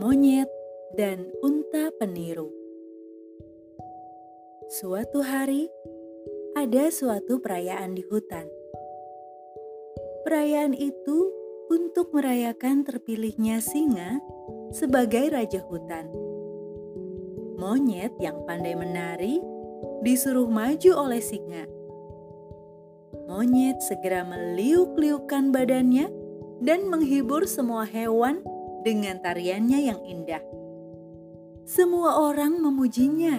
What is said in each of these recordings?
monyet, dan unta peniru. Suatu hari, ada suatu perayaan di hutan. Perayaan itu untuk merayakan terpilihnya singa sebagai raja hutan. Monyet yang pandai menari disuruh maju oleh singa. Monyet segera meliuk-liukkan badannya dan menghibur semua hewan dengan tariannya yang indah. Semua orang memujinya.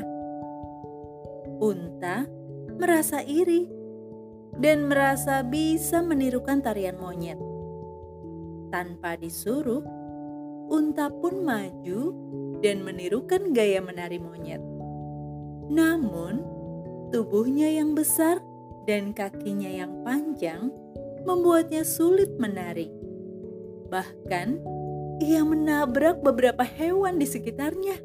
Unta merasa iri dan merasa bisa menirukan tarian monyet. Tanpa disuruh, unta pun maju dan menirukan gaya menari monyet. Namun, tubuhnya yang besar dan kakinya yang panjang membuatnya sulit menari. Bahkan, ia menabrak beberapa hewan di sekitarnya.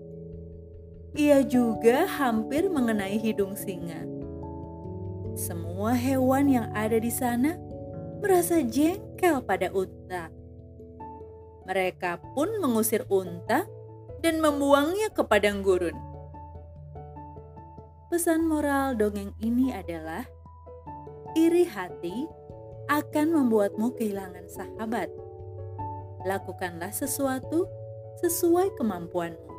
Ia juga hampir mengenai hidung singa. Semua hewan yang ada di sana merasa jengkel pada unta. Mereka pun mengusir unta dan membuangnya ke padang gurun. Pesan moral dongeng ini adalah: iri hati akan membuatmu kehilangan sahabat. Lakukanlah sesuatu sesuai kemampuanmu.